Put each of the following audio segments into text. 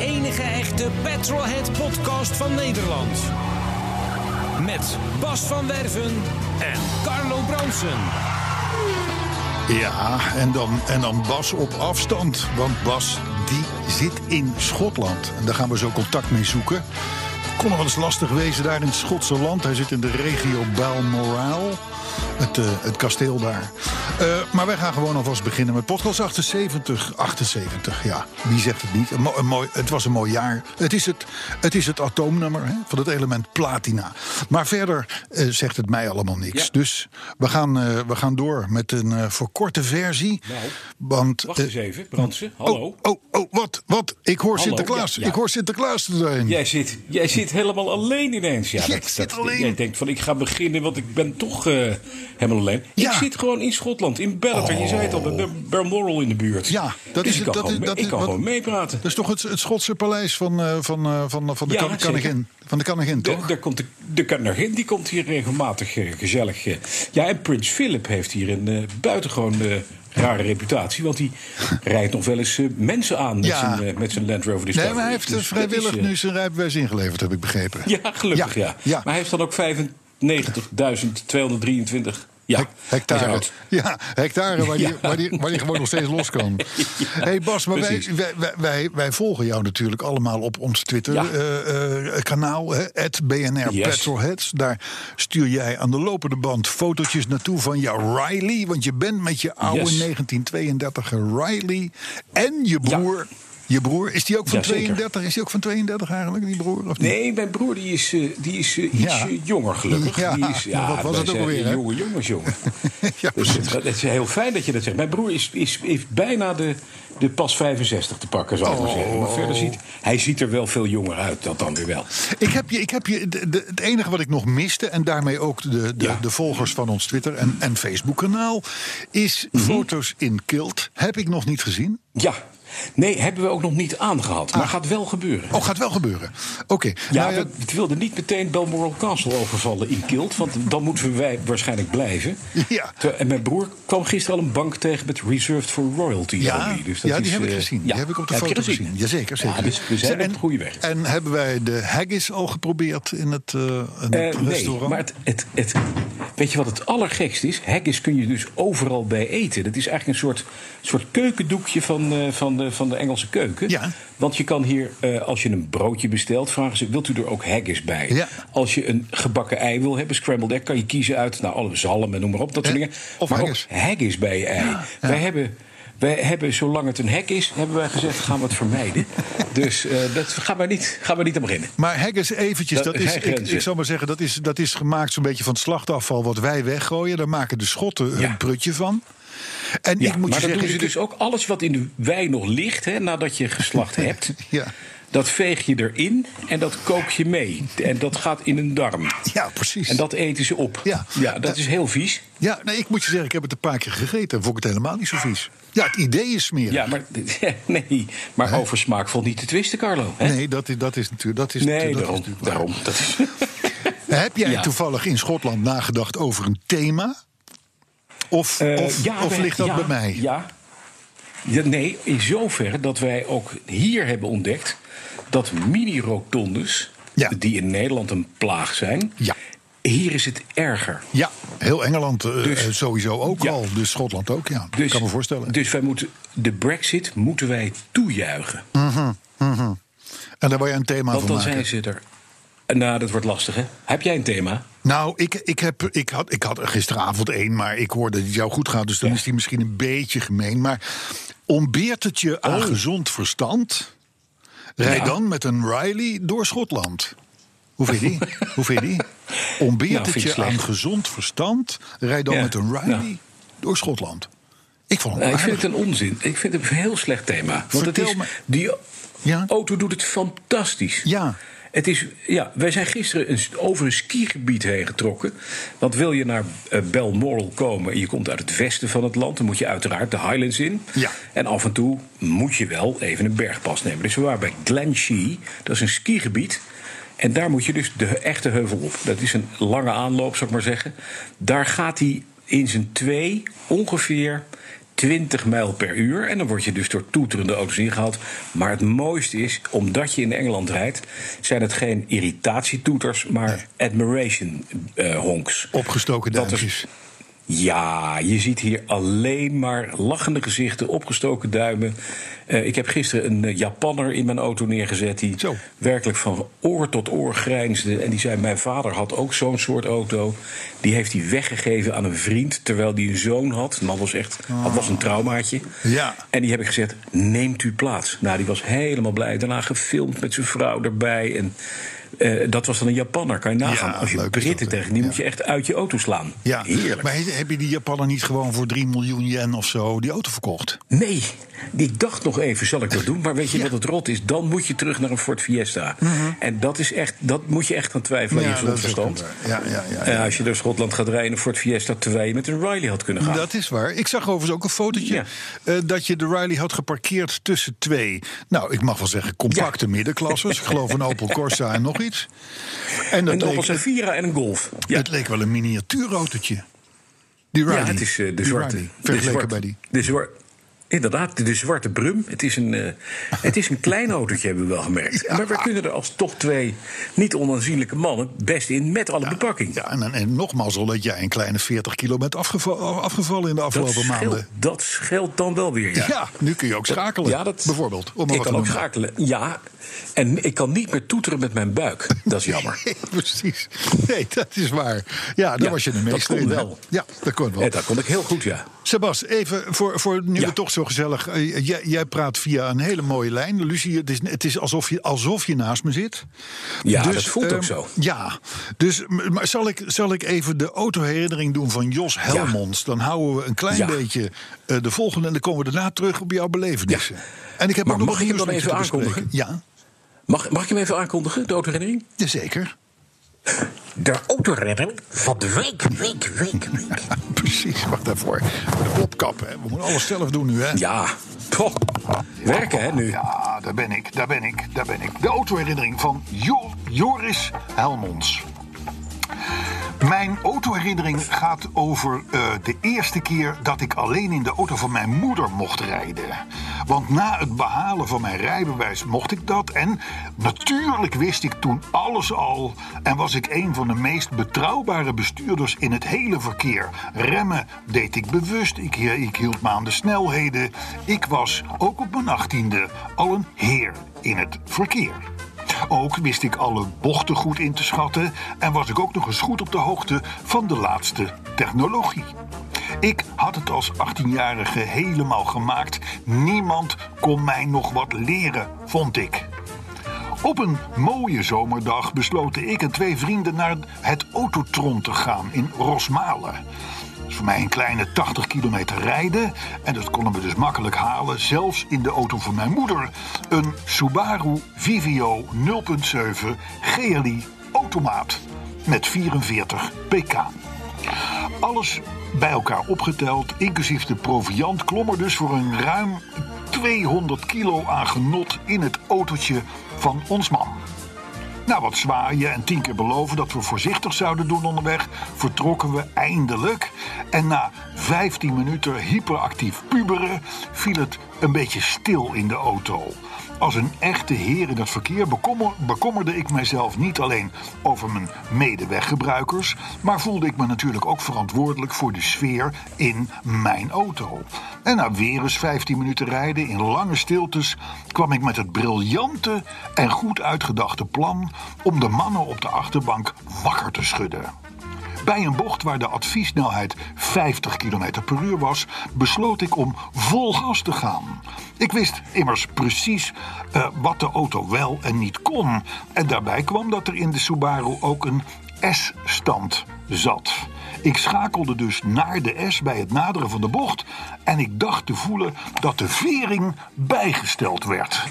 enige echte Petrolhead podcast van Nederland. Met Bas van Werven en Carlo Bronsen. Ja, en dan, en dan Bas op afstand. Want Bas, die zit in Schotland. En daar gaan we zo contact mee zoeken. Kon nog wel eens lastig wezen daar in het Schotse land. Hij zit in de regio Balmoral. Het, eh, het kasteel daar. Eh, maar wij gaan gewoon alvast beginnen met podcast 78. 78, ja. Wie zegt het niet? Een mo- een mooi, het was een mooi jaar. Het is het, het, is het atoomnummer hè, van het element platina. Maar verder eh, zegt het mij allemaal niks. Ja. Dus we gaan, we gaan door met een verkorte versie. Nou, want, Wacht eens even, Brandsen. Hallo. Oh, oh, oh, wat? Wat? Ik hoor Hallo, Sinterklaas. ja, ja. Ik hoor Sinterklaas er. Jij zit, jij zit helemaal alleen ineens. Ja, Jij zit alleen. Jij denkt van ik ga beginnen, want ik ben toch helemaal alleen. Ja. Ik zit gewoon in Schotland, in Bellator. Je zei het al, bij Balmoral in de buurt. Ja, dat dus is ik het- kan, dat gewoon, is- dat ik kan wat- gewoon meepraten. Dat is toch het, het Schotse paleis van, eh, van, eh, van, van de Ja. Van de Kannegin, De, toch? daar komt de, de die komt hier regelmatig eh, gezellig. Ja, en Prins Philip heeft hier een buitengewoon rare reputatie. Want die rijdt nog wel eens mensen aan met, Ja. zijn, met zijn Land Rover Discovery. Nee, maar hij heeft Dus vrijwillig is, nu zijn rijbewijs ingeleverd, heb ik begrepen. Ja, gelukkig ja. Ja, ja. Maar hij heeft dan ook 95.223 ja, Hectare. Ja, hectare waar, die, waar, die, waar die gewoon nog steeds los kan. hey Bas, maar wij, wij, wij, volgen jou natuurlijk allemaal op ons Ja. Twitter-kanaal. BNR Yes. Petrolheads. Daar stuur jij aan de lopende band fotootjes naartoe van jouw Riley. Want je bent met je oude Yes. 1932 Riley. En je broer. Je broer, is die ook van Jazeker. 32? Is die ook van 32 eigenlijk, die broer? Of niet? Nee, mijn broer die is, eh, die is eh, iets Ja. eh, jonger gelukkig. Ja, die is, maar wat was het ook alweer? Jonge jongens, jongen. Ja, dus het, het is heel fijn dat je dat zegt. Mijn broer is, is, heeft bijna de, de pas 65 te pakken, zou ik maar zeggen. Maar verder ziet hij ziet er wel veel jonger uit, dat dan weer wel. Ik heb je, ik heb je de, de- het enige wat ik nog miste, en daarmee ook de, de, Ja. de volgers van ons Twitter en, en Facebook-kanaal, is Mhm. foto's in kilt. Heb ik nog niet gezien. Ja, nee, hebben we ook nog niet aangehad. Maar gaat wel gebeuren. Oh, gaat wel gebeuren. Oké. Ja, nou ja, we, we wilden niet meteen Balmoral Castle overvallen in Kilt. Want dan moeten wij waarschijnlijk blijven. Ja. En mijn broer kwam gisteren al een bank tegen met Reserved for Royalty. ja. Dus dat ja, die is, heb ik eh, gezien. ja. Die heb ik op de Heb foto gezien. Jazeker, zeker. Ja, dus we zijn en, op de goede weg. En hebben wij de haggis al geprobeerd in het, in het Eh, nee, restaurant? maar het, het, het, weet je wat het allergekst is? Haggis kun je dus overal bij eten. Dat is eigenlijk een soort, soort keukendoekje van, van, de, van de Engelse keuken. Ja. Want je kan hier, eh, als je een broodje bestelt, vragen ze: wilt u er ook haggis bij? Ja. Als je een gebakken ei wil hebben, scrambled egg, kan je kiezen uit nou, alle zalm en noem maar op, dat soort Eh, dingen. of maar haggis. ook haggis bij je ei. Wij hebben. Wij hebben, zolang het een hek is, hebben wij gezegd, gaan we het vermijden. dus eh, dat gaan we niet, gaan we niet aan beginnen. Maar haggis eventjes, Dat dat, is is, ik, zou maar zeggen, dat is, dat is gemaakt zo'n beetje van het slachtafval wat wij weggooien. Daar maken de Schotten hun Ja. prutje van. En Ja, ik moet maar je dan zeggen, doen ze dus ook alles wat in de wei nog ligt, hè, nadat je geslacht hebt. Ja. Dat veeg je erin en dat kook je mee. En dat gaat in een darm. Ja, precies. En dat eten ze op. Ja. dat is heel vies. Ja, nee, ik moet je zeggen, ik heb het een paar keer gegeten. en Vond ik het helemaal niet zo vies. Ja, het idee is smerig. Ja, maar, nee, maar over smaak valt niet te twisten, Carlo. Hè? Nee, dat is, dat is natuurlijk. Dat is, Nee, dat daarom. daarom dat is, Heb jij Ja. toevallig in Schotland nagedacht over een thema? Of, Eh, of, ja, of ligt dat ja, bij mij? Ja. Nee, in zoverre dat wij ook hier hebben ontdekt dat mini-rotondes, die in Nederland een plaag zijn, Ja. Hier is het erger. Ja, heel Engeland eh, Dus- eh, sowieso ook Ja. al. Dus Schotland ook, ja. Dus, kan me voorstellen. Dus wij moeten, de brexit moeten wij toejuichen. en daar wil je een thema Want van dan maken. zijn ze er... Nou, dat wordt lastig, hè? Heb jij een thema? Nou, ik, ik, heb, ik, had, ik had er gisteravond één, maar ik hoorde dat het jou goed gaat. Dus dan Ja. is die misschien een beetje gemeen. Maar ontbeert het je aan Oh. gezond verstand? Rij Ja. dan met een Riley door Schotland. Hoe vind je die? Hoe vind je die? Ontbeert het je aan gezond verstand? Rij dan met een Riley door Schotland. Ik vond ik vind het een onzin. Ik vind het een heel slecht thema. Want het is, me- die Ja? auto doet het fantastisch. Ja. Het is, ja, wij zijn gisteren een, over een skigebied heen getrokken. Want wil je naar eh, Balmoral komen en je komt uit het westen van het land... dan moet je uiteraard de Highlands in. Ja. En af en toe moet je wel even een bergpas nemen. Dus we waren bij Glen Shee, dat is een skigebied... En daar moet je dus de echte heuvel op. Dat is een lange aanloop, zou ik maar zeggen. Daar gaat hij in zijn twee ongeveer 20 mijl per uur. En dan word je dus door toeterende auto's ingehaald. Maar het mooiste is, omdat je in Engeland rijdt... zijn het geen irritatietoeters, maar admiration eh, honks. Opgestoken Dat is- duimpjes. Ja, je ziet hier alleen maar lachende gezichten, opgestoken duimen. Eh, ik heb gisteren een eh, Japanner in mijn auto neergezet... die Zo. werkelijk van oor tot oor grijnsde. En die zei, mijn vader had ook zo'n soort auto. Die heeft hij weggegeven aan een vriend, terwijl hij een zoon had. En dat was echt, dat was een traumaatje. Ja. En die heb ik gezegd, neemt u plaats. Nou, die was helemaal blij. Daarna gefilmd met zijn vrouw erbij. En eh, dat was dan een Japanner, kan je nagaan. Ja, Als je Britten tegen, die Ja. moet je echt uit je auto slaan. Ja, Heerlijk. maar he- heb je die Japaner niet gewoon voor 3 miljoen yen of zo die auto verkocht? Nee, ik dacht nog even, zal ik dat doen? Maar weet je wat het rot is? Dan moet je terug naar een Ford Fiesta. En dat is echt, dat moet je echt aan twijfelen aan je gezond Mhm. dat is ook verstand. waar. Ja, ja, ja, Eh, ja. als je door Schotland gaat rijden een Ford Fiesta... terwijl je met een Riley had kunnen gaan. Dat is waar. Ik zag overigens ook een fotootje Ja. eh, dat je de Riley had geparkeerd tussen twee. Nou, ik mag wel zeggen compacte middenklassers. Ik geloof een Opel Corsa en nog iets. En dat een Opel en een Golf. Ja, het leek wel een miniatuurautootje. Die Riley. ja het is eh, de Die zwarte. Riley, de vergeleken zwarte- bij die. De zwarte. Inderdaad, de zwarte brum. Het is een, eh, het is een klein autootje, hebben we wel gemerkt. Ja. Maar we kunnen er als toch twee niet onaanzienlijke mannen best in met alle bepakking. Ja, en, en nogmaals al dat jij een kleine 40 kilo bent afgeva- afgevallen in de dat, afgelopen scheelt, maanden. dat scheelt dan wel weer. Ja. Ja, nu kun je ook schakelen. Ja, dat, bijvoorbeeld. Om ik kan ook schakelen. Ja, en ik kan niet meer toeteren met mijn buik. Dat is jammer. Precies. Nee, dat is waar. Ja, daar Ja, was je de dat meester kon in. wel. Ja, dat kon wel. Ja, dat kon ik heel goed, ja. Sebas, even voor, voor nu Ja. we toch zo gezellig. eh, jij, jij praat via een hele mooie lijn. Lucie, het is, het is alsof, je, alsof je naast me zit. Ja, dat voelt ook ehm, zo. Ja, dus maar zal, ik, zal ik even de autoherinnering doen van Jos Helmonds? Dan houden we een klein Ja. beetje eh, de volgende en dan komen we daarna terug op jouw belevenissen. En ik heb Maar ook nog mag ik hem dan je even bespreken. Ja, Mag, mag ik hem even aankondigen, de autoherinnering? zeker. De autoherinnering van de week, week, week, week. Precies, wacht daarvoor. De plopkap, hè. We moeten alles zelf doen nu, hè? Ja, toch. Werken, hè, nu. Ja, daar ben ik, daar ben ik, daar ben ik. De autoherinnering van Jo- Joris Helmonds. Mijn autoherinnering gaat over eh, de eerste keer dat ik alleen in de auto van mijn moeder mocht rijden. Want na het behalen van mijn rijbewijs mocht ik dat. En natuurlijk wist ik toen alles al. En was ik een van de meest betrouwbare bestuurders in het hele verkeer. Remmen deed ik bewust. Ik, ik hield me aan de snelheden. Ik was, ook op mijn achttiende, al een heer in het verkeer. Ook wist ik alle bochten goed in te schatten en was ik ook nog eens goed op de hoogte van de laatste technologie. Ik had het als 18-jarige helemaal gemaakt. Niemand kon mij nog wat leren, vond ik. Op een mooie zomerdag besloten ik en twee vrienden naar het Autotron te gaan in Rosmalen. Voor mij een kleine 80 kilometer rijden en dat konden we dus makkelijk halen, zelfs in de auto van mijn moeder. Een Subaru Vivio 0.7 GLI automaat met 44 pk. Alles bij elkaar opgeteld, inclusief de proviant, klom er dus voor een ruim 200 kilo aan genot in het autootje van ons man. Na wat zwaaien en tien keer beloven dat we voorzichtig zouden doen onderweg, vertrokken we eindelijk. En na 15 minuten hyperactief puberen viel het een beetje stil in de auto. Als een echte heer in het verkeer bekommer- bekommerde ik mijzelf niet alleen over mijn medeweggebruikers, maar voelde ik me natuurlijk ook verantwoordelijk voor de sfeer in mijn auto. En na weer eens 15 minuten rijden in lange stiltes kwam ik met het briljante en goed uitgedachte plan om de mannen op de achterbank wakker te schudden. Bij een bocht waar de adviessnelheid 50 km per uur was, besloot ik om vol gas te gaan. Ik wist immers precies eh, wat de auto wel en niet kon. En daarbij kwam dat er in de Subaru ook een S-stand zat. Ik schakelde dus naar de S bij het naderen van de bocht en ik dacht te voelen dat de vering bijgesteld werd.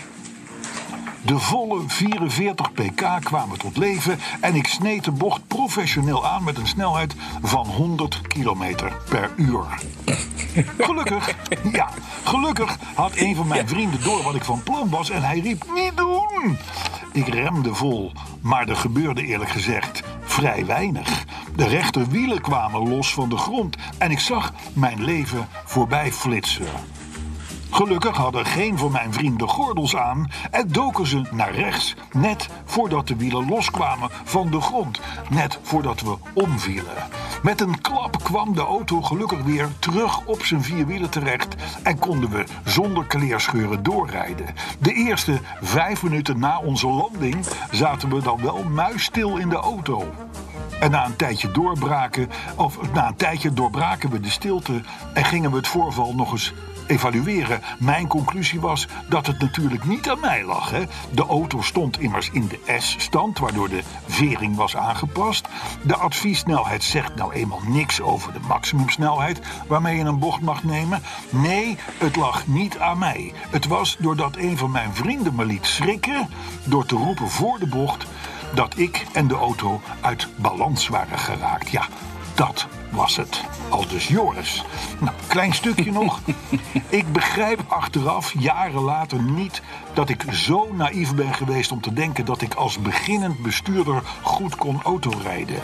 De volle 44 pk kwamen tot leven en ik sneed de bocht professioneel aan met een snelheid van 100 km per uur. Gelukkig, ja, gelukkig had een van mijn vrienden door wat ik van plan was en hij riep niet doen. Ik remde vol, maar er gebeurde eerlijk gezegd vrij weinig. De rechterwielen kwamen los van de grond en ik zag mijn leven voorbij flitsen. Gelukkig hadden geen van mijn vrienden gordels aan en doken ze naar rechts, net voordat de wielen loskwamen van de grond, net voordat we omvielen. Met een klap kwam de auto gelukkig weer terug op zijn vier wielen terecht en konden we zonder kleerscheuren doorrijden. De eerste vijf minuten na onze landing zaten we dan wel muisstil in de auto. En na een tijdje doorbraken, of na een tijdje doorbraken we de stilte en gingen we het voorval nog eens evalueren. Mijn conclusie was dat het natuurlijk niet aan mij lag. Hè. De auto stond immers in de S-stand, waardoor de vering was aangepast. De adviessnelheid zegt nou eenmaal niks over de maximumsnelheid waarmee je een bocht mag nemen. Nee, het lag niet aan mij. Het was doordat een van mijn vrienden me liet schrikken door te roepen voor de bocht dat ik en de auto uit balans waren geraakt. Ja, dat was het. Al dus Joris. Nou, klein stukje nog. Ik begrijp achteraf, jaren later, niet dat ik zo naïef ben geweest om te denken dat ik als beginnend bestuurder goed kon autorijden.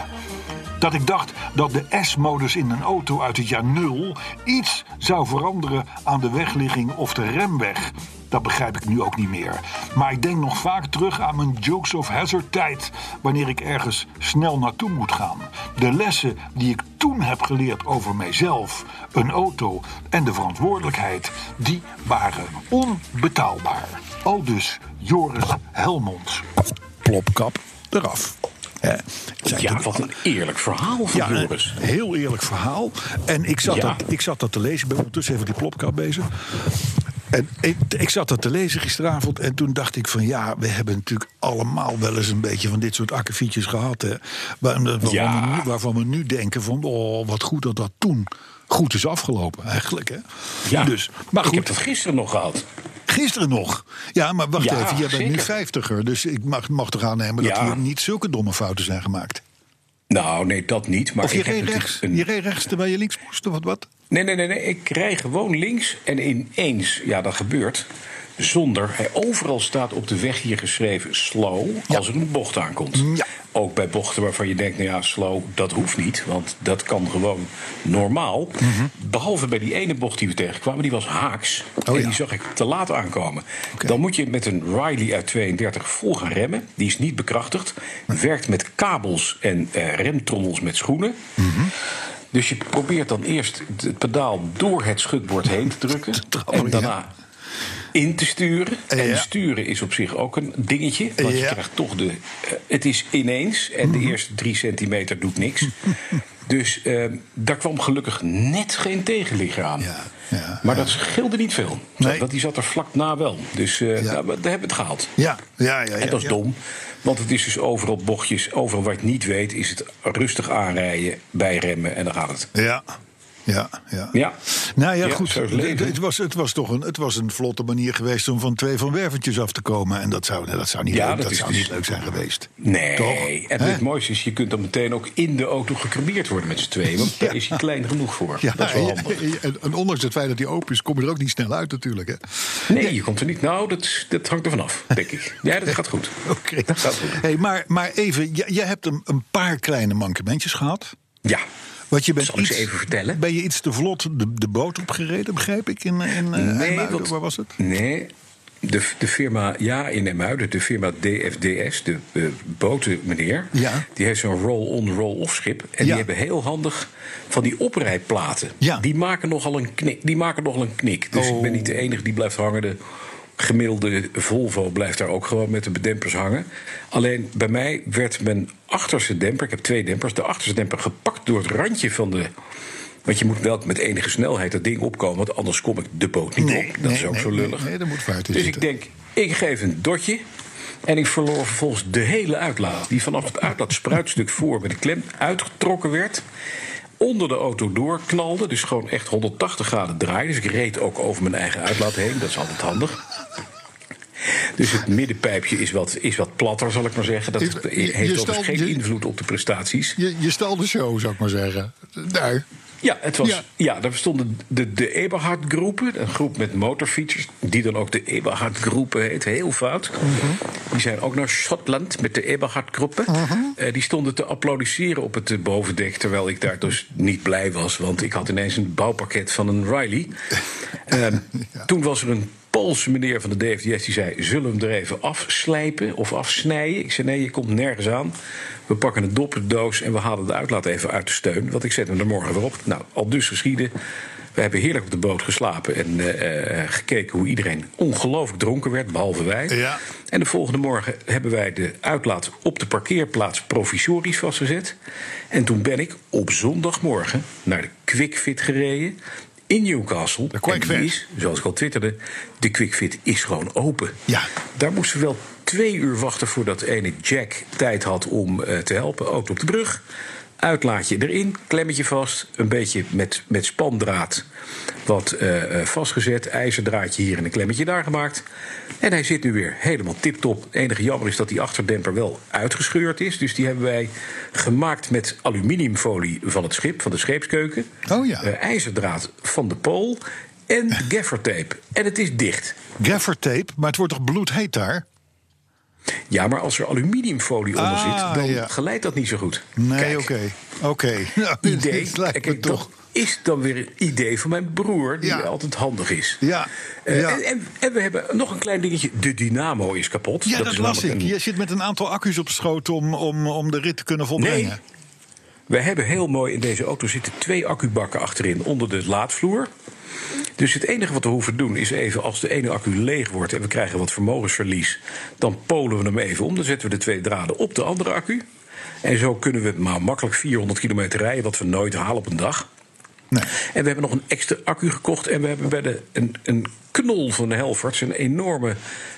Dat ik dacht dat de S-modus in een auto uit het jaar nul iets zou veranderen aan de wegligging of de remweg. Dat begrijp ik nu ook niet meer. Maar ik denk nog vaak terug aan mijn Jokes of Hazard tijd. Wanneer ik ergens snel naartoe moet gaan. De lessen die ik toen heb geleerd over mijzelf, een auto en de verantwoordelijkheid. Die waren onbetaalbaar. Al dus Joris Helmond. Plopkap eraf. Ja, wat een eerlijk verhaal van ja, Joris. heel eerlijk verhaal. En ik zat, Ja. dat, ik zat dat te lezen. Ik ben ondertussen even die plopkap bezig. En ik, ik zat dat te lezen gisteravond. En toen dacht ik van ja, we hebben natuurlijk allemaal wel eens een beetje van dit soort akkefietjes gehad. Hè, waar- waarvan, Ja. we nu, waarvan we nu denken van oh, wat goed dat dat toen goed is afgelopen eigenlijk. Hè. Ja, Dus, maar ik goed, heb dat gisteren nog gehad. gisteren nog. Ja, maar wacht Ja, even, jij bent nu vijftiger. Dus ik mag, mag toch aannemen dat hier niet zulke domme fouten zijn gemaakt. Nou, nee, dat niet. Maar Of je ik reed rechts, een- je reed rechts terwijl je links moest of wat? wat? Nee, nee, nee, nee. Ik rij gewoon links en ineens, ja, dat gebeurt. Zonder, hij, overal staat op de weg hier geschreven slow als er een bocht aankomt. Ja. Ook bij bochten waarvan je denkt, nou ja, slow, dat hoeft niet. Want dat kan gewoon normaal. Mhm. Behalve bij die ene bocht die we tegenkwamen, die was haaks. en Oh ja. die zag ik te laat aankomen. Dan moet je met een Riley uit 32 vol gaan remmen. Die is niet bekrachtigd. Werkt met kabels en eh, remtrommels met schoenen. Mhm. Dus je probeert dan eerst het pedaal door het schutbord heen te drukken. en daarna in te sturen. En Ja. sturen is op zich ook een dingetje. Want je krijgt toch de. eh, het is ineens. En de eerste drie centimeter doet niks. Dus eh, daar kwam gelukkig net geen tegenligger aan. Ja, ja, maar dat scheelde niet veel. Nee. Want die zat er vlak na wel. Dus eh, Ja. daar, daar hebben we het gehaald. Ja, ja, ja. ja En dat is dom. Want het is dus overal bochtjes. Overal wat je niet weet, is het rustig aanrijden, bijremmen en dan gaat het. Ja, ja, ja. Ja. Nou ja, Ja, goed. Het, het was, het, was toch een, het was een vlotte manier geweest om van twee van werventjes af te komen. En dat zou, dat zou, niet, Ja, leuk, dat dat zou dus- niet leuk zijn geweest. Nee, Toch? en het mooiste is, je kunt dan meteen ook in de auto gecremeerd worden met z'n tweeën. Want daar is hij klein genoeg voor. Ja, dat is wel en, handig. en- en ondanks het feit dat hij open is, kom je er ook niet snel uit natuurlijk. Hè? Nee, je komt er niet. Nou, dat, dat hangt er vanaf, denk ik. Ja, dat gaat goed. Oké. Dat gaat goed. Hey, maar, maar even, jij, jij hebt een, een paar kleine mankementjes gehad. Ja. Want je bent Zal ik ze iets- even vertellen? Ben je iets te vlot de, de boot opgereden, begrijp ik? In, in eh, want- waar was het? Nee, de, de firma, ja, in Emuiden, de firma DFDS, de eh, botenmeneer... Ja. die heeft zo'n roll-on, roll-off schip. En Ja. die hebben heel handig van die oprijplaten. Ja. Die maken nogal een knik. Die maken nogal een knik. Dus Oh. ik ben niet de enige die blijft hangen. De gemiddelde Volvo blijft daar ook gewoon met de bedempers hangen. Alleen bij mij werd mijn achterste demper... ik heb twee dempers, de achterste demper gepakt door het randje van de... Want je moet wel met enige snelheid dat ding opkomen, want anders kom ik de boot niet Nee, op. Dat nee, is ook nee, zo lullig. nee, daar moet in dus zitten. ik denk, ik geef een dotje. En ik verloor vervolgens de hele uitlaat. Die vanaf het uitlaatspruitstuk voor met de klem uitgetrokken werd. onder de auto door knalde. Dus gewoon echt 180 graden draaide. Dus ik reed ook over mijn eigen uitlaat heen. Dat is altijd handig. Dus het middenpijpje is wat, is wat platter, zal ik maar zeggen. Dat Je- je- heeft stelt- geen je- invloed op de prestaties. Je, je stal de show, zou ik maar zeggen. Daar. Ja, het was, Ja. ja. daar stonden de, de Eberhard-groepen, een groep met motorfietsers, die dan ook de Eberhard-groepen heet, heel fout. Die zijn ook naar Schotland met de Eberhard-groepen. Eh, die stonden te applaudisseren op het eh, bovendek, terwijl ik daar dus niet blij was, want ik had ineens een bouwpakket van een Riley. Ehm, Toen was er een Poolse meneer van de DFDS die zei: Zullen we hem er even afslijpen of afsnijden? Ik zei: Nee, je komt nergens aan. We pakken een dopperdoos en we halen de uitlaat even uit de steun. Want ik zet hem er morgen weer op. Nou, al dus geschieden. We hebben heerlijk op de boot geslapen en eh, eh, gekeken hoe iedereen ongelooflijk dronken werd, behalve wij. Ja. En de volgende morgen hebben wij de uitlaat op de parkeerplaats provisorisch vastgezet. En toen ben ik op zondagmorgen naar de QuickFit gereden in Newcastle. De is, zoals ik al twitterde, de QuickFit is gewoon open. Ja. Daar moesten we wel twee uur wachten voordat ene Jack tijd had om eh, te helpen. Auto op de brug. Uitlaatje erin, klemmetje vast, een beetje met, met spandraad wat eh, eh, vastgezet, ijzerdraadje hier en een klemmetje daar gemaakt. En hij zit nu weer helemaal tip-top. Het enige jammer is dat die achterdemper wel uitgescheurd is. Dus die hebben wij gemaakt met aluminiumfolie van het schip, van de scheepskeuken. Oh ja. Eh, ijzerdraad van de pool en gaffertape. En het is dicht. Gaffertape, maar het wordt toch bloedheet daar? Ja, maar als er aluminiumfolie onder Ah, zit, dan ja. geleidt dat niet zo goed. Nee, oké. Oké. Idee. Kijk, toch. dat is dan weer een idee van mijn broer, die Ja. altijd handig is. Ja, Eh, ja. En, en, en we hebben nog een klein dingetje. De dynamo is kapot. Ja, dat, is las ik. een- Je zit met een aantal accu's op schoot om, om, om de rit te kunnen volbrengen. Nee. Wij hebben heel mooi in deze auto zitten twee accubakken achterin onder de laadvloer. Dus het enige wat we hoeven doen is even als de ene accu leeg wordt en we krijgen wat vermogensverlies, dan polen we hem even om. Dan zetten we de twee draden op de andere accu. En zo kunnen we maar makkelijk 400 kilometer rijden, wat we nooit halen op een dag. Nee. En we hebben nog een extra accu gekocht. En we hebben bij de, een, een knol van de Helverts een enorme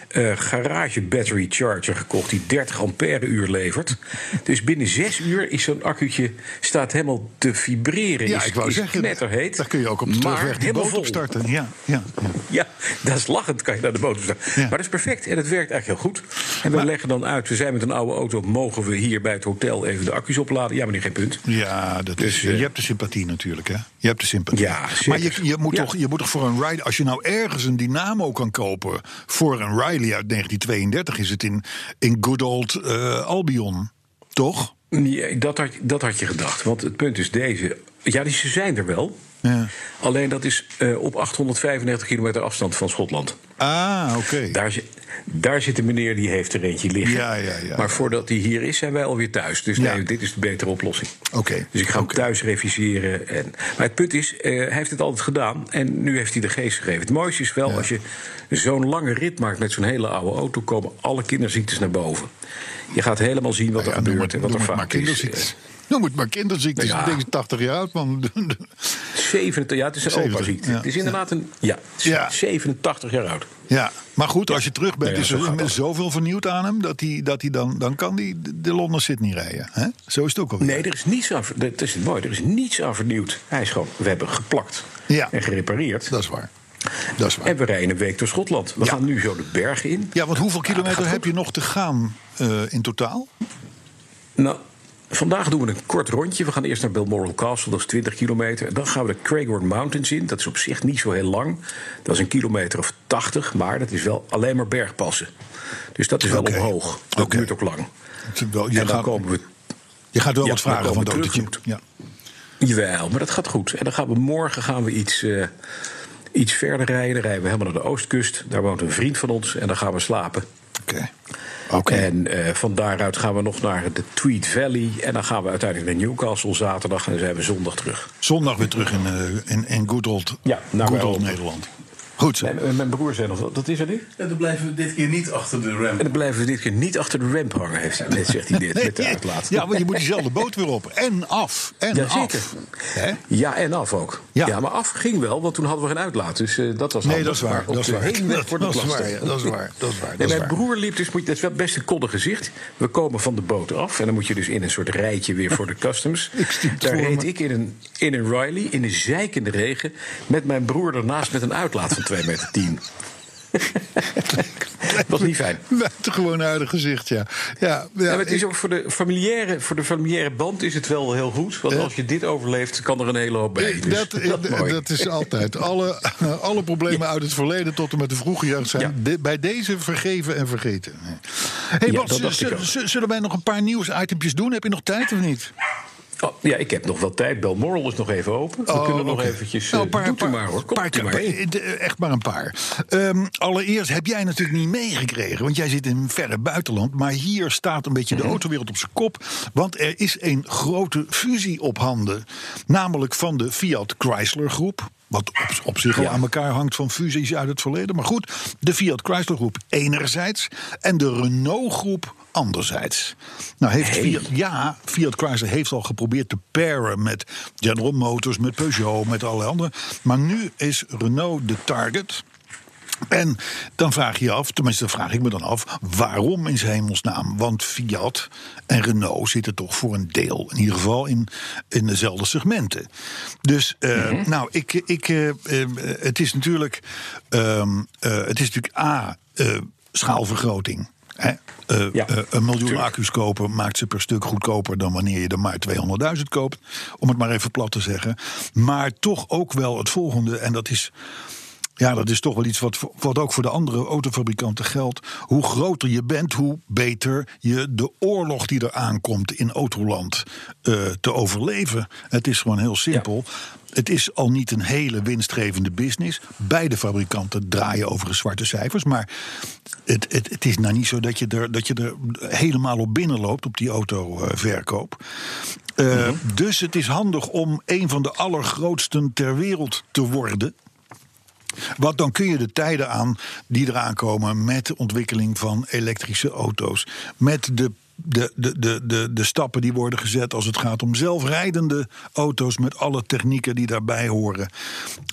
eh, garage battery charger gekocht. Die 30 ampère uur levert. Dus binnen zes uur is zo'n accu'tje staat helemaal te vibreren. Ja, is, ik wou is zeggen, knetterheet. daar kun je ook op de terugweg die boot vol. op starten. Ja, ja, ja. Ja, dat is lachend kan je naar de boot. Ja. Maar dat is perfect en het werkt eigenlijk heel goed. En we leggen dan uit, we zijn met een oude auto... mogen we hier bij het hotel even de accu's opladen? Ja, meneer, geen punt. Ja, dat Dus, is, eh, je hebt de sympathie natuurlijk, hè? Je hebt de sympathie. Ja, zeker. maar je, je, moet toch, je moet toch voor een Riley... Als je nou ergens een Dynamo kan kopen voor een Riley uit 1932... is het in, in good old eh, Albion, toch? Nee, dat had, dat had je gedacht. Want het punt is deze. Ja, die ze zijn er wel. Ja. Alleen dat is eh, op 895 kilometer afstand van Schotland. Ah, oké. Daar, zit- daar zit een meneer die heeft er eentje liggen. Ja, ja, ja, maar voordat hij hier is, zijn wij alweer thuis. Dus nee, dit is de betere oplossing. Oké. Dus ik ga hem Oké. thuis reviseren. En, maar het punt is, eh, hij heeft het altijd gedaan. En nu heeft hij de geest gegeven. Het mooiste is wel, als je zo'n lange rit maakt met zo'n hele oude auto... komen alle kinderziektes naar boven. Je gaat helemaal zien wat er Ja, noem gebeurt het- en wat er fout is. kinderziektes. Noem het maar kinderziektes. Ja. Ik denk 80 jaar oud, man. 70, ja, het is een 70, opa-ziekte. ja. Het is inderdaad een. Ja. 87 jaar oud. Ja, maar goed, als je terug bent, ja, is er met zoveel vernieuwd aan hem... dat hij, dat hij dan, dan kan hij de- de Londen Sydney rijden. Hè? Zo is het ook alweer. Nee, er is niets aan. Dat is mooi. Er is niets aan vernieuwd. Hij is gewoon. We hebben geplakt Ja. en gerepareerd. Dat is waar. Dat is waar. En we rijden een week door Schotland. We Ja. gaan nu zo de bergen in. Ja, want hoeveel kilometer heb je nog te gaan eh, in totaal? Nou, vandaag doen we een kort rondje. We gaan eerst naar Balmoral Castle, dat is 20 kilometer. Dan gaan we de Craighorn Mountains in. Dat is op zich niet zo heel lang. Dat is een kilometer of 80, maar dat is wel alleen maar bergpassen. Dus dat is wel omhoog. Dat duurt ook lang. Wel- Je, en dan gaat, komen we je gaat wel Ja, wat vragen van terug. Ja. Jawel, maar dat gaat goed. En dan gaan we morgen gaan we iets, eh, iets verder rijden. Dan rijden we helemaal naar de oostkust. Daar woont een vriend van ons en dan gaan we slapen. Oké. Oké. En eh, van daaruit gaan we nog naar de Tweed Valley. En dan gaan we uiteindelijk naar Newcastle zaterdag. En dan zijn we zondag terug. Zondag weer terug in, eh, in, in good old, Ja, naar good Wales. old Nederland. Goed zo. En, mijn broer zei nog, dat is er nu? En dan blijven we dit keer niet achter de En ramp. dan blijven we dit keer niet achter de ramp hangen, heeft, net zegt hij dit, met de uitlaat. Ja, want je moet diezelfde boot weer op. En af. En Ja, af. zeker. Hè? Ja, en af ook. Ja. Ja. maar af ging wel, want toen hadden we geen uitlaat. Dus eh, dat was Nee, handig. dat is waar. Maar Dat is de waar. Dat is waar, ja, dat is waar. Dat is waar. Nee, mijn broer liep dus, moet, dat is wel best een koddig gezicht. We komen van de boot af en dan moet je dus in een soort rijtje weer voor de customs. Ik Daar reed me. ik in een, in een Riley, in de zeikende regen... met mijn broer ernaast met een uitlaat van 2 meter 10. was niet fijn. Gewoon een aardig gezicht, ja. Ja, ja, Ja, maar het is ik- ook voor de, familiaire, voor de familiaire band is het wel heel goed. Want als je dit overleeft, kan er een hele hoop bij. Dus dat, dat, is dat altijd. Alle, alle problemen uit het verleden tot en met de vroege jeugd zijn Ja. de- bij deze vergeven en vergeten. Hey, dat z- zullen wij nog een paar nieuwsitempjes doen? Heb je nog tijd of niet? Oh, ja, ik heb nog wel tijd. Belmoral is nog even open. We Oh, kunnen nog eventjes... Nou, eh, een paar, doet paar- maar hoor. Paar- maar echt maar een paar. Ehm, allereerst heb jij natuurlijk niet meegekregen, want jij zit in een verre buitenland. Maar hier staat een beetje de Mhm. autowereld op zijn kop. Want er is een grote fusie op handen. Namelijk van de Fiat Chrysler groep. Wat op, op zich al Ja. aan elkaar hangt van fusies uit het verleden. Maar goed, de Fiat Chrysler groep enerzijds. En de Renault groep anderzijds. Nou heeft Hey. Fiat, ja, Fiat Chrysler heeft al geprobeerd te paren met General Motors, met Peugeot, met alle anderen. Maar nu is Renault de target. En dan vraag je je af, tenminste dan vraag ik me dan af, waarom in zijn hemelsnaam? Want Fiat en Renault zitten toch voor een deel, in ieder geval in, in dezelfde segmenten. Dus, eh, nou, ik, ik, eh, eh, het is natuurlijk, ehm, eh, het is natuurlijk A, schaalvergroting. Hè? Ja, een miljoen tuurlijk. accu's kopen maakt ze per stuk goedkoper dan wanneer je er maar 200.000 koopt. Om het maar even plat te zeggen. Maar toch ook wel het volgende, en dat is. Ja, dat is toch wel iets wat, wat ook voor de andere autofabrikanten geldt. Hoe groter je bent, hoe beter je de oorlog die er aankomt in autoland eh, te overleven. Het is gewoon heel simpel. Het is al niet een hele winstgevende business. Beide fabrikanten draaien overigens zwarte cijfers. Maar het, het, het is nou niet zo dat je, er, dat je er helemaal op binnenloopt op die autoverkoop. Eh, Dus het is handig om een van de allergrootsten ter wereld te worden. Want dan kun je de tijden aan die eraan komen met de ontwikkeling van elektrische auto's. Met de, de, de, de, de, de stappen die worden gezet als het gaat om zelfrijdende auto's. Met alle technieken die daarbij horen.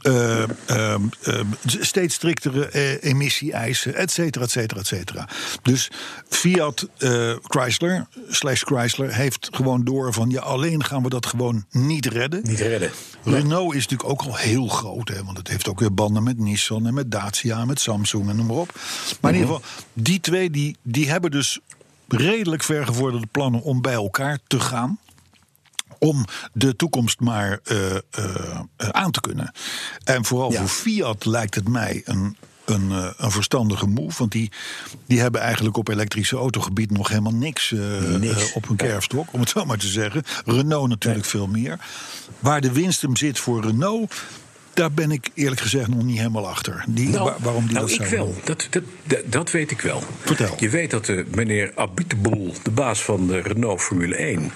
Eh, eh, eh, steeds striktere eh, emissie-eisen, et cetera, et cetera, et cetera. Dus Fiat eh, Chrysler, slash Chrysler, heeft gewoon door van ja, alleen gaan we dat gewoon niet redden. Niet redden. Renault is natuurlijk ook al heel groot, hè, want het heeft ook weer banden met Nissan en met Dacia, met Samsung en noem maar op. Maar in ieder geval, die twee die, die hebben dus redelijk vergevorderde plannen om bij elkaar te gaan. Om de toekomst maar eh, eh, aan te kunnen. En vooral Ja. voor Fiat lijkt het mij een, een, eh, een verstandige move. Want die, die hebben eigenlijk op elektrische autogebied nog helemaal niks, Niks. op hun kerfstok, om het zo maar te zeggen. Renault natuurlijk veel meer. Waar de winst hem zit voor Renault, daar ben ik eerlijk gezegd nog niet helemaal achter. Die, waar- waarom die nou, dat ik wel. Dat, dat, dat, dat weet ik wel. Vertel. Je weet dat eh, meneer Abiteboul, de baas van de Renault Formule 1...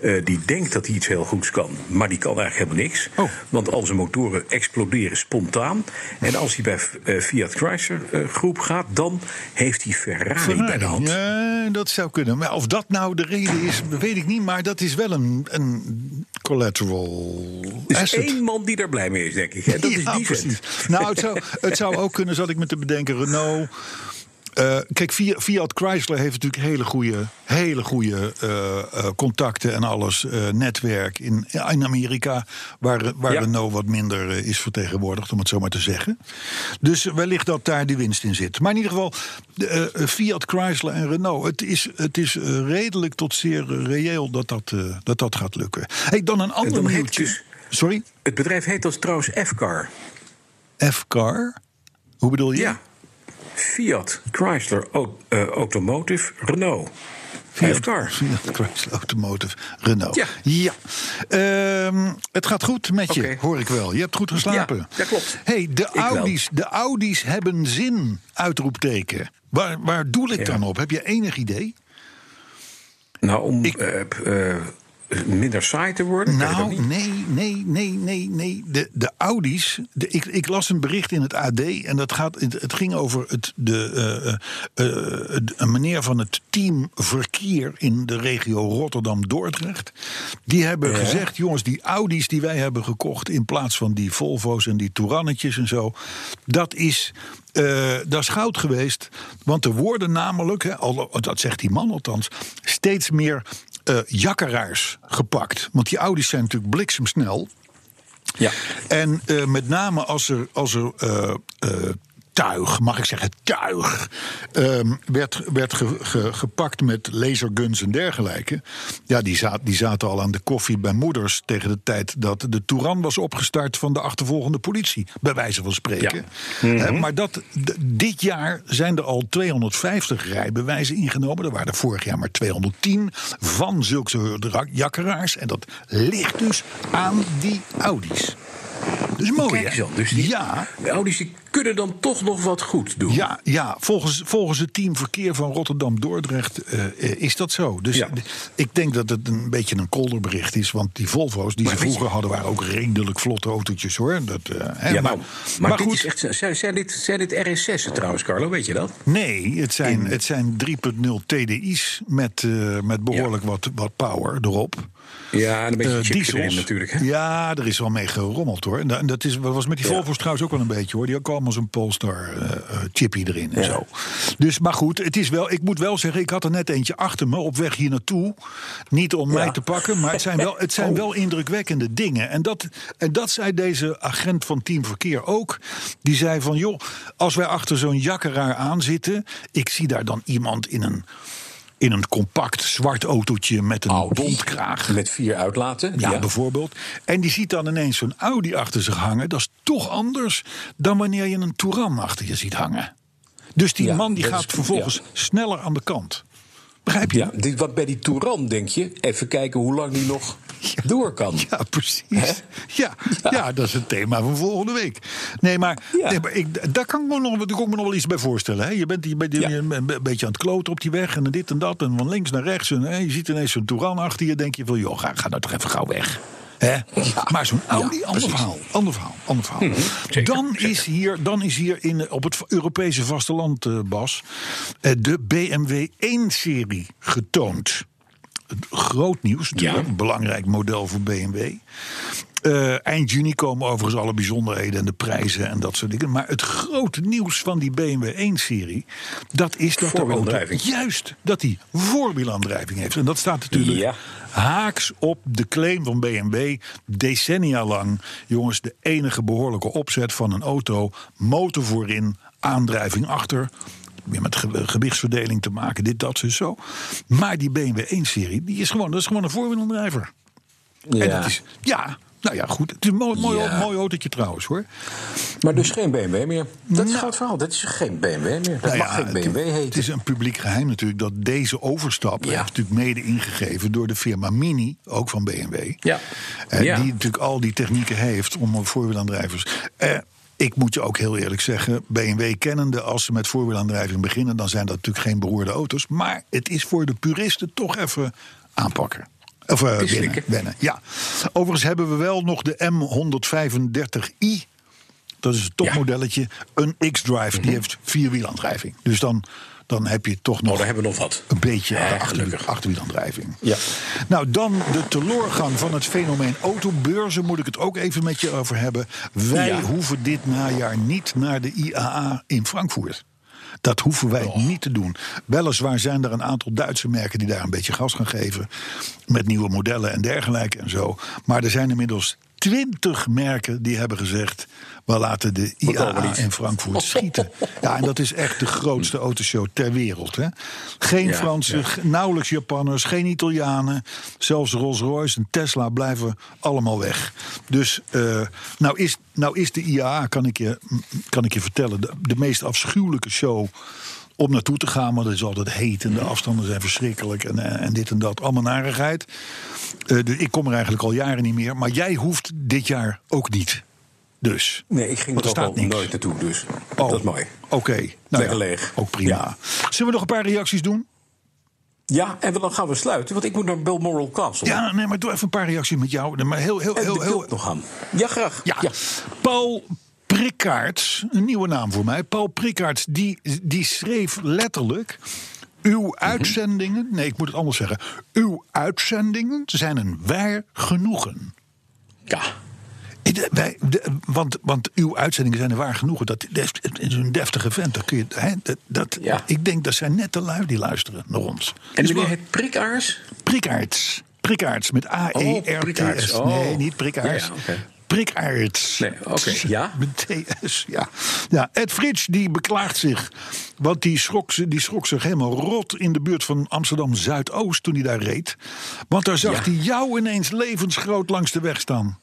eh, die denkt dat hij iets heel goeds kan. Maar die kan eigenlijk helemaal niks. Oh. Want al zijn motoren exploderen spontaan. En als hij bij eh, Fiat Chrysler groep gaat... dan heeft hij Ferrari, bij de hand. Ja, dat zou kunnen. Maar of dat nou de reden is, weet ik niet. Maar dat is wel een, een collateral Er is asset. één man die daar blij mee is, denk ik. En dat is ja, die precies. vent. Nou, het zou, het zou ook kunnen, zat ik me te bedenken, Renault. Eh, kijk, Fiat, Chrysler heeft natuurlijk hele goede, hele goede eh, eh, contacten en alles, netwerk in, in Amerika, waar, waar Ja. Renault wat minder is vertegenwoordigd, om het zo maar te zeggen. Dus wellicht dat daar die winst in zit. Maar in ieder geval, de, Fiat Chrysler en Renault, het is, het is redelijk tot zeer reëel dat dat, dat dat gaat lukken. Hey, dan een ander nieuwtje. Sorry? Het bedrijf heet als trouwens F-Car. F-Car? Hoe bedoel je? Ja. Fiat, Chrysler, Au- eh, Automotive, Renault. Fiat, F-Car. Fiat Chrysler Automotive Renault. Ja. ja. Ehm, het gaat goed met je, hoor ik wel. Je hebt goed geslapen. Ja, dat klopt. hey, de. Audi's, de Audi's hebben zin, uitroepteken. Waar, waar doel ik Ja. dan op? Heb je enig idee? Nou, om Ik- eh, eh, minder saai te worden? Nou, nee, nee, nee, nee, nee. De, de Audi's. De, ik, ik las een bericht in het AD en dat gaat, het, het ging over het, de, eh, eh, eh, een meneer van het team verkeer in de regio Rotterdam-Dordrecht. Die hebben Ja. gezegd: jongens, die Audi's die wij hebben gekocht in plaats van die Volvo's en die Tourannetjes en zo, dat is. eh, dat is goud geweest. Want er worden namelijk, hè, al, dat zegt die man althans, steeds meer eh jakkeraars gepakt. Want die Audi's zijn natuurlijk bliksemsnel. Ja. En eh, met name als er, als er eh, tuig, mag ik zeggen tuig, ehm, werd, werd ge- ge- gepakt met laserguns en dergelijke. Ja, die, zaten die zaten al aan de koffie bij moeders tegen de tijd dat de Touran was opgestart van de achtervolgende politie, bij wijze van spreken. Eh, maar dat, dit jaar zijn er al 250 rijbewijzen ingenomen. Er waren er vorig jaar maar 210 van zulke jakkeraars. En dat ligt dus aan die Audi's. Dus mooi, Kijk hè? Dus die Ja, Audi's die kunnen dan toch nog wat goed doen. ja, ja volgens, volgens het team verkeer van Rotterdam-Dordrecht eh, eh, is dat zo. Dus Ja. ik denk dat het een beetje een kolderbericht is. Want die Volvo's die Maar ze vroeger hadden... waren ook redelijk vlotte autootjes, hoor. Dat, eh, hè, Ja, maar, maar, maar, dit goed, is echt, zijn, zijn, dit, zijn dit RS6'en trouwens, Carlo? Weet je dat? nee, het zijn, het zijn 3.0 TDI's met, met behoorlijk wat, wat power erop. Ja, en een beetje Eh, diesels. erin natuurlijk. Hè? Ja, er is wel mee gerommeld hoor. En da- en dat is, dat was met die Ja. Volvo's trouwens ook wel een beetje hoor. Die ook allemaal zo'n Polestar eh, eh, chippy erin en Ja. zo. Dus, maar goed, het is wel, ik moet wel zeggen, ik had er net eentje achter me op weg hier naartoe. Niet om mij te pakken, maar het zijn wel, het zijn Oh. wel indrukwekkende dingen. En dat, en dat zei deze agent van Team Verkeer ook. Die zei van, joh, als wij achter zo'n jakkeraar aan zitten... ik zie daar dan iemand in een... In een compact zwart autootje met een Audi. bontkraag. Met vier uitlaten. Ja, bijvoorbeeld. En die ziet dan ineens zo'n Audi achter zich hangen. Dat is toch anders dan wanneer je een Touran achter je ziet hangen. Dus die Ja, man die gaat is- vervolgens sneller aan de kant. Begrijp je? Ja, dit, wat bij die Touran denk je, even kijken hoe lang die nog door kan. Ja, precies. Ja, ja. dat is het thema van volgende week. Nee, maar, Ja. nee, maar ik, daar kan ik me nog, daar kan ik me nog wel iets bij voorstellen. Hè? Je bent, je bent een beetje aan het kloten op die weg en dit en dat. En van links naar rechts. En hè, je ziet ineens zo'n Touran achter je. denk je van, joh, ga, ga nou toch even gauw weg. Hè? maar zo'n Audi, Ja, ander verhaal. Ander verhaal, ander verhaal. Mhm, zeker, dan, Is hier, dan is hier in, op het Europese vasteland, eh, Bas, eh, de BMW 1-serie getoond. Groot nieuws natuurlijk, Ja. een belangrijk model voor BMW. Eh, eind juni komen overigens alle bijzonderheden en de prijzen en dat soort dingen. Maar het grote nieuws van die BMW 1-serie... dat is dat Voorwielaandrijving. juist dat die voorwielaandrijving heeft. En dat staat natuurlijk Ja. haaks op de claim van BMW decennia lang. Jongens, de enige behoorlijke opzet van een auto... motor voorin, aandrijving achter... Met ge- gewichtsverdeling te maken, dit, dat, zo, zo. Maar die BMW 1-serie, die is gewoon, dat is gewoon een voorwielaandrijver. Ja. En dat is, ja, nou ja, goed. Het is een mooi, mooi, Ja. mooi autootje trouwens hoor. Maar dus geen BMW meer. Dat is Nou. het verhaal. Dat is geen BMW meer. Dat Nou mag ja, geen het- BMW heten. Het is een publiek geheim natuurlijk dat deze overstap Ja. heeft natuurlijk mede ingegeven door de firma Mini, ook van BMW. Ja. Eh, Ja. Die natuurlijk al die technieken heeft om voorwielaandrijvers. Eh, ik moet je ook heel eerlijk zeggen, BMW kennende, als ze met voorwielaandrijving beginnen, dan zijn dat natuurlijk geen beroerde auto's. Maar het is voor de puristen toch even aanpakken. Of wennen. Ja. Overigens hebben we wel nog de M135i. Dat is het topmodelletje. Een X-Drive. Die heeft vierwielaandrijving. Dus dan, dan heb je toch nog Mhm. Oh, daar hebben we nog wat. een beetje Ja, achter, gelukkig. achterwielaandrijving. Ja. Nou, dan de teleurgang van het fenomeen autobeurzen. Moet ik het ook even met je over hebben. Wij Ja. hoeven dit najaar niet naar de IAA in Frankfurt. Dat hoeven wij niet te doen. Weliswaar zijn er een aantal Duitse merken die daar een beetje gas gaan geven. Met nieuwe modellen en dergelijke en zo. Maar er zijn inmiddels twintig merken die hebben gezegd... we laten de IAA in Frankfurt schieten. Ja, en dat is echt de grootste autoshow ter wereld. Hè? Geen Ja, Fransen, ja. nauwelijks Japanners, geen Italianen. Zelfs Rolls-Royce en Tesla blijven allemaal weg. Dus eh, nou, is, nou is de IAA, kan ik je, kan ik je vertellen... De, de meest afschuwelijke show om naartoe te gaan. Maar het is altijd heet en de afstanden zijn verschrikkelijk. En, eh, en dit en dat, allemaal narigheid. Eh, dus ik kom er eigenlijk al jaren niet meer. Maar jij hoeft dit jaar ook niet. Dus. Nee, ik ging er staat al niks. nooit naartoe, dus Oh, dat is mooi. Oké, nou Lekker ja, leeg. ook prima. Ja. Zullen we nog een paar reacties doen? Ja, en dan gaan we sluiten, want ik moet naar Balmoral Castle. Ja, nee, maar doe even een paar reacties met jou. Maar heel, heel, heel, de heel, Kulp nog aan. Ja, graag. Ja. Paul Prikkaerts, een nieuwe naam voor mij. Paul Prikkaerts, die, die schreef letterlijk... Uw uitzendingen, nee, ik moet het anders zeggen. Uw uitzendingen zijn een waar genoegen. Ja. Wij, de- want, want uw uitzendingen zijn er waar genoegen. Dat, dat is een deftige vent. Dat kun je, hè, dat, dat, Ja. Ik denk dat zijn net de lui die luisteren naar ons. En Dus meneer heet Prikaars? Prikkaerts. Prikkaerts met Oh. A-E-R-T-S. Oh. Nee, niet Prikkaerts. Ja, ja, oké. Prikkaerts. Nee, oké, ja. Met TS, ja. ja. Ed Frits die beklaagt zich. Want die schrok, ze- die schrok zich helemaal rot in de buurt van Amsterdam Zuidoost toen hij daar reed. Want daar zag Ja. hij jou ineens levensgroot langs de weg staan.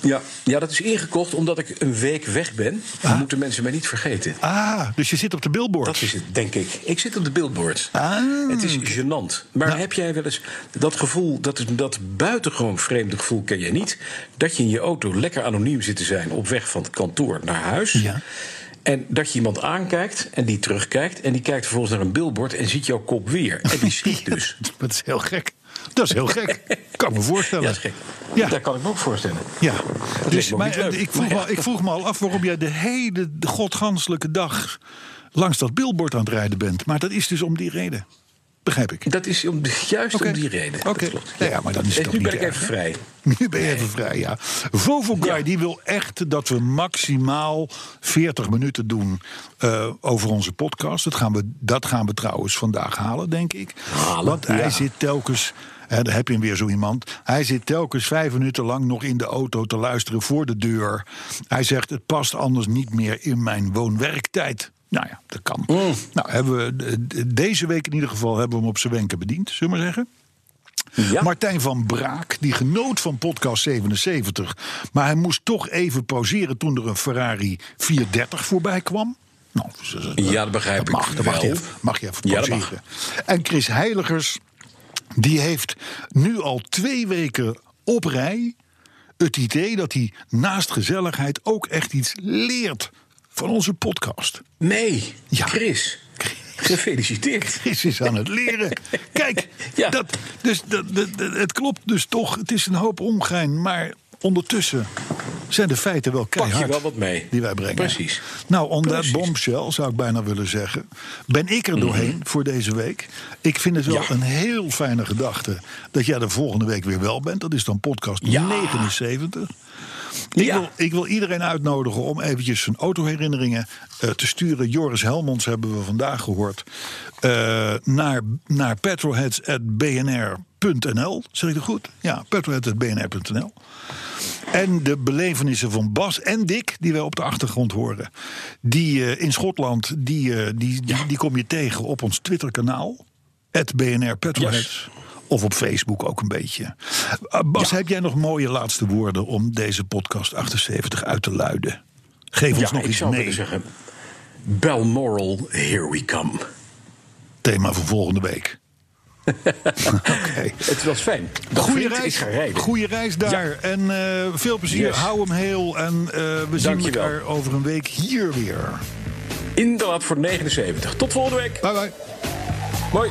Ja. ja, dat is ingekocht omdat ik een week weg ben. Dan moeten mensen mij niet vergeten. Ah, dus je zit op de billboard. Dat is het, denk ik. Ik zit op de billboards. Ah. Het is gênant. Maar heb jij wel eens dat gevoel, dat, dat buitengewoon vreemde gevoel ken jij niet... dat je in je auto lekker anoniem zit te zijn op weg van het kantoor naar huis... Ja. En dat je iemand aankijkt en die terugkijkt... en die kijkt vervolgens naar een billboard en ziet jouw kop weer. En die schrikt dus. Dat is heel gek. Dat is heel gek. Kan me voorstellen. Ja, dat is gek. Ja. Dat kan ik me ook voorstellen. Ja, dus, maar, leuk. ik, vroeg Maar me, ja. ik vroeg me al af waarom jij de hele godganselijke dag langs dat billboard aan het rijden bent. Maar dat is dus om die reden. Begrijp ik. Dat is om, juist om die reden. Oké. Nou ja, maar dan is het En toch nu ben ik erg, even hè? vrij. Nu ben je even vrij, ja. Vovo Guy Ja. die wil echt dat we maximaal 40 minuten doen eh, over onze podcast. Dat gaan, we, dat gaan we trouwens vandaag halen, denk ik. Halen, Want hij zit telkens... Daar heb je weer zo iemand. Hij zit telkens vijf minuten lang nog in de auto te luisteren voor de deur. Hij zegt: Het past anders niet meer in mijn woon-werktijd. Nou ja, dat kan. Mm. Nou, hebben we de- de- deze week in ieder geval hebben we hem op zijn wenken bediend, zullen we maar zeggen. Ja. Martijn van Braak, die genoot van podcast 77. Maar hij moest toch even pauzeren toen er een Ferrari 430 voorbij kwam. Nou, Ja, dat begrijp mag, ik dat mag, je wel. even, mag je even Ja, pauzeren. En Chris Heiligers, die heeft nu al twee weken op rij het idee dat hij naast gezelligheid ook echt iets leert van onze podcast. Nee, Ja. Chris. Gefeliciteerd. Chris is aan het leren. Kijk, Ja. dat, dus, dat, dat- dat- het klopt dus toch. Het is een hoop ongein. Maar ondertussen zijn de feiten wel Pak je keihard. wel wat mee. Die wij brengen. Precies. Nou, on that Precies. bombshell zou ik bijna willen zeggen. Ben ik er doorheen voor deze week. Ik vind het wel Mhm. Ja. een heel fijne gedachte. Dat jij de volgende week weer wel bent. Dat is dan podcast Ja. 79. Ik, Ja. wil, ik wil iedereen uitnodigen om eventjes zijn autoherinneringen eh, te sturen. Joris Helmonds hebben we vandaag gehoord. eh, naar, naar petrolheads.bnr.nl. Zeg ik dat goed? Ja, petrolheads.bnr.nl. En de belevenissen van Bas en Dick, die wij op de achtergrond horen. Die eh, in Schotland, die, eh, die, die, die kom je tegen op ons Twitterkanaal. Het BNR Petrolheads. Of op Facebook ook een beetje. Uh, Bas, heb jij nog mooie laatste woorden om deze podcast 78 uit te luiden? Geef ons nog ik iets zou mee. zeggen... Balmoral, here we come. Thema voor volgende week. Oké. Het was fijn. Vriend, reis, Ik ga rijden. goeie reis daar. En eh, veel plezier. Yes. Hou hem heel. En eh, we zien elkaar over een week hier weer. Inderdaad voor 79. Tot volgende week. Bye bye. Mooi.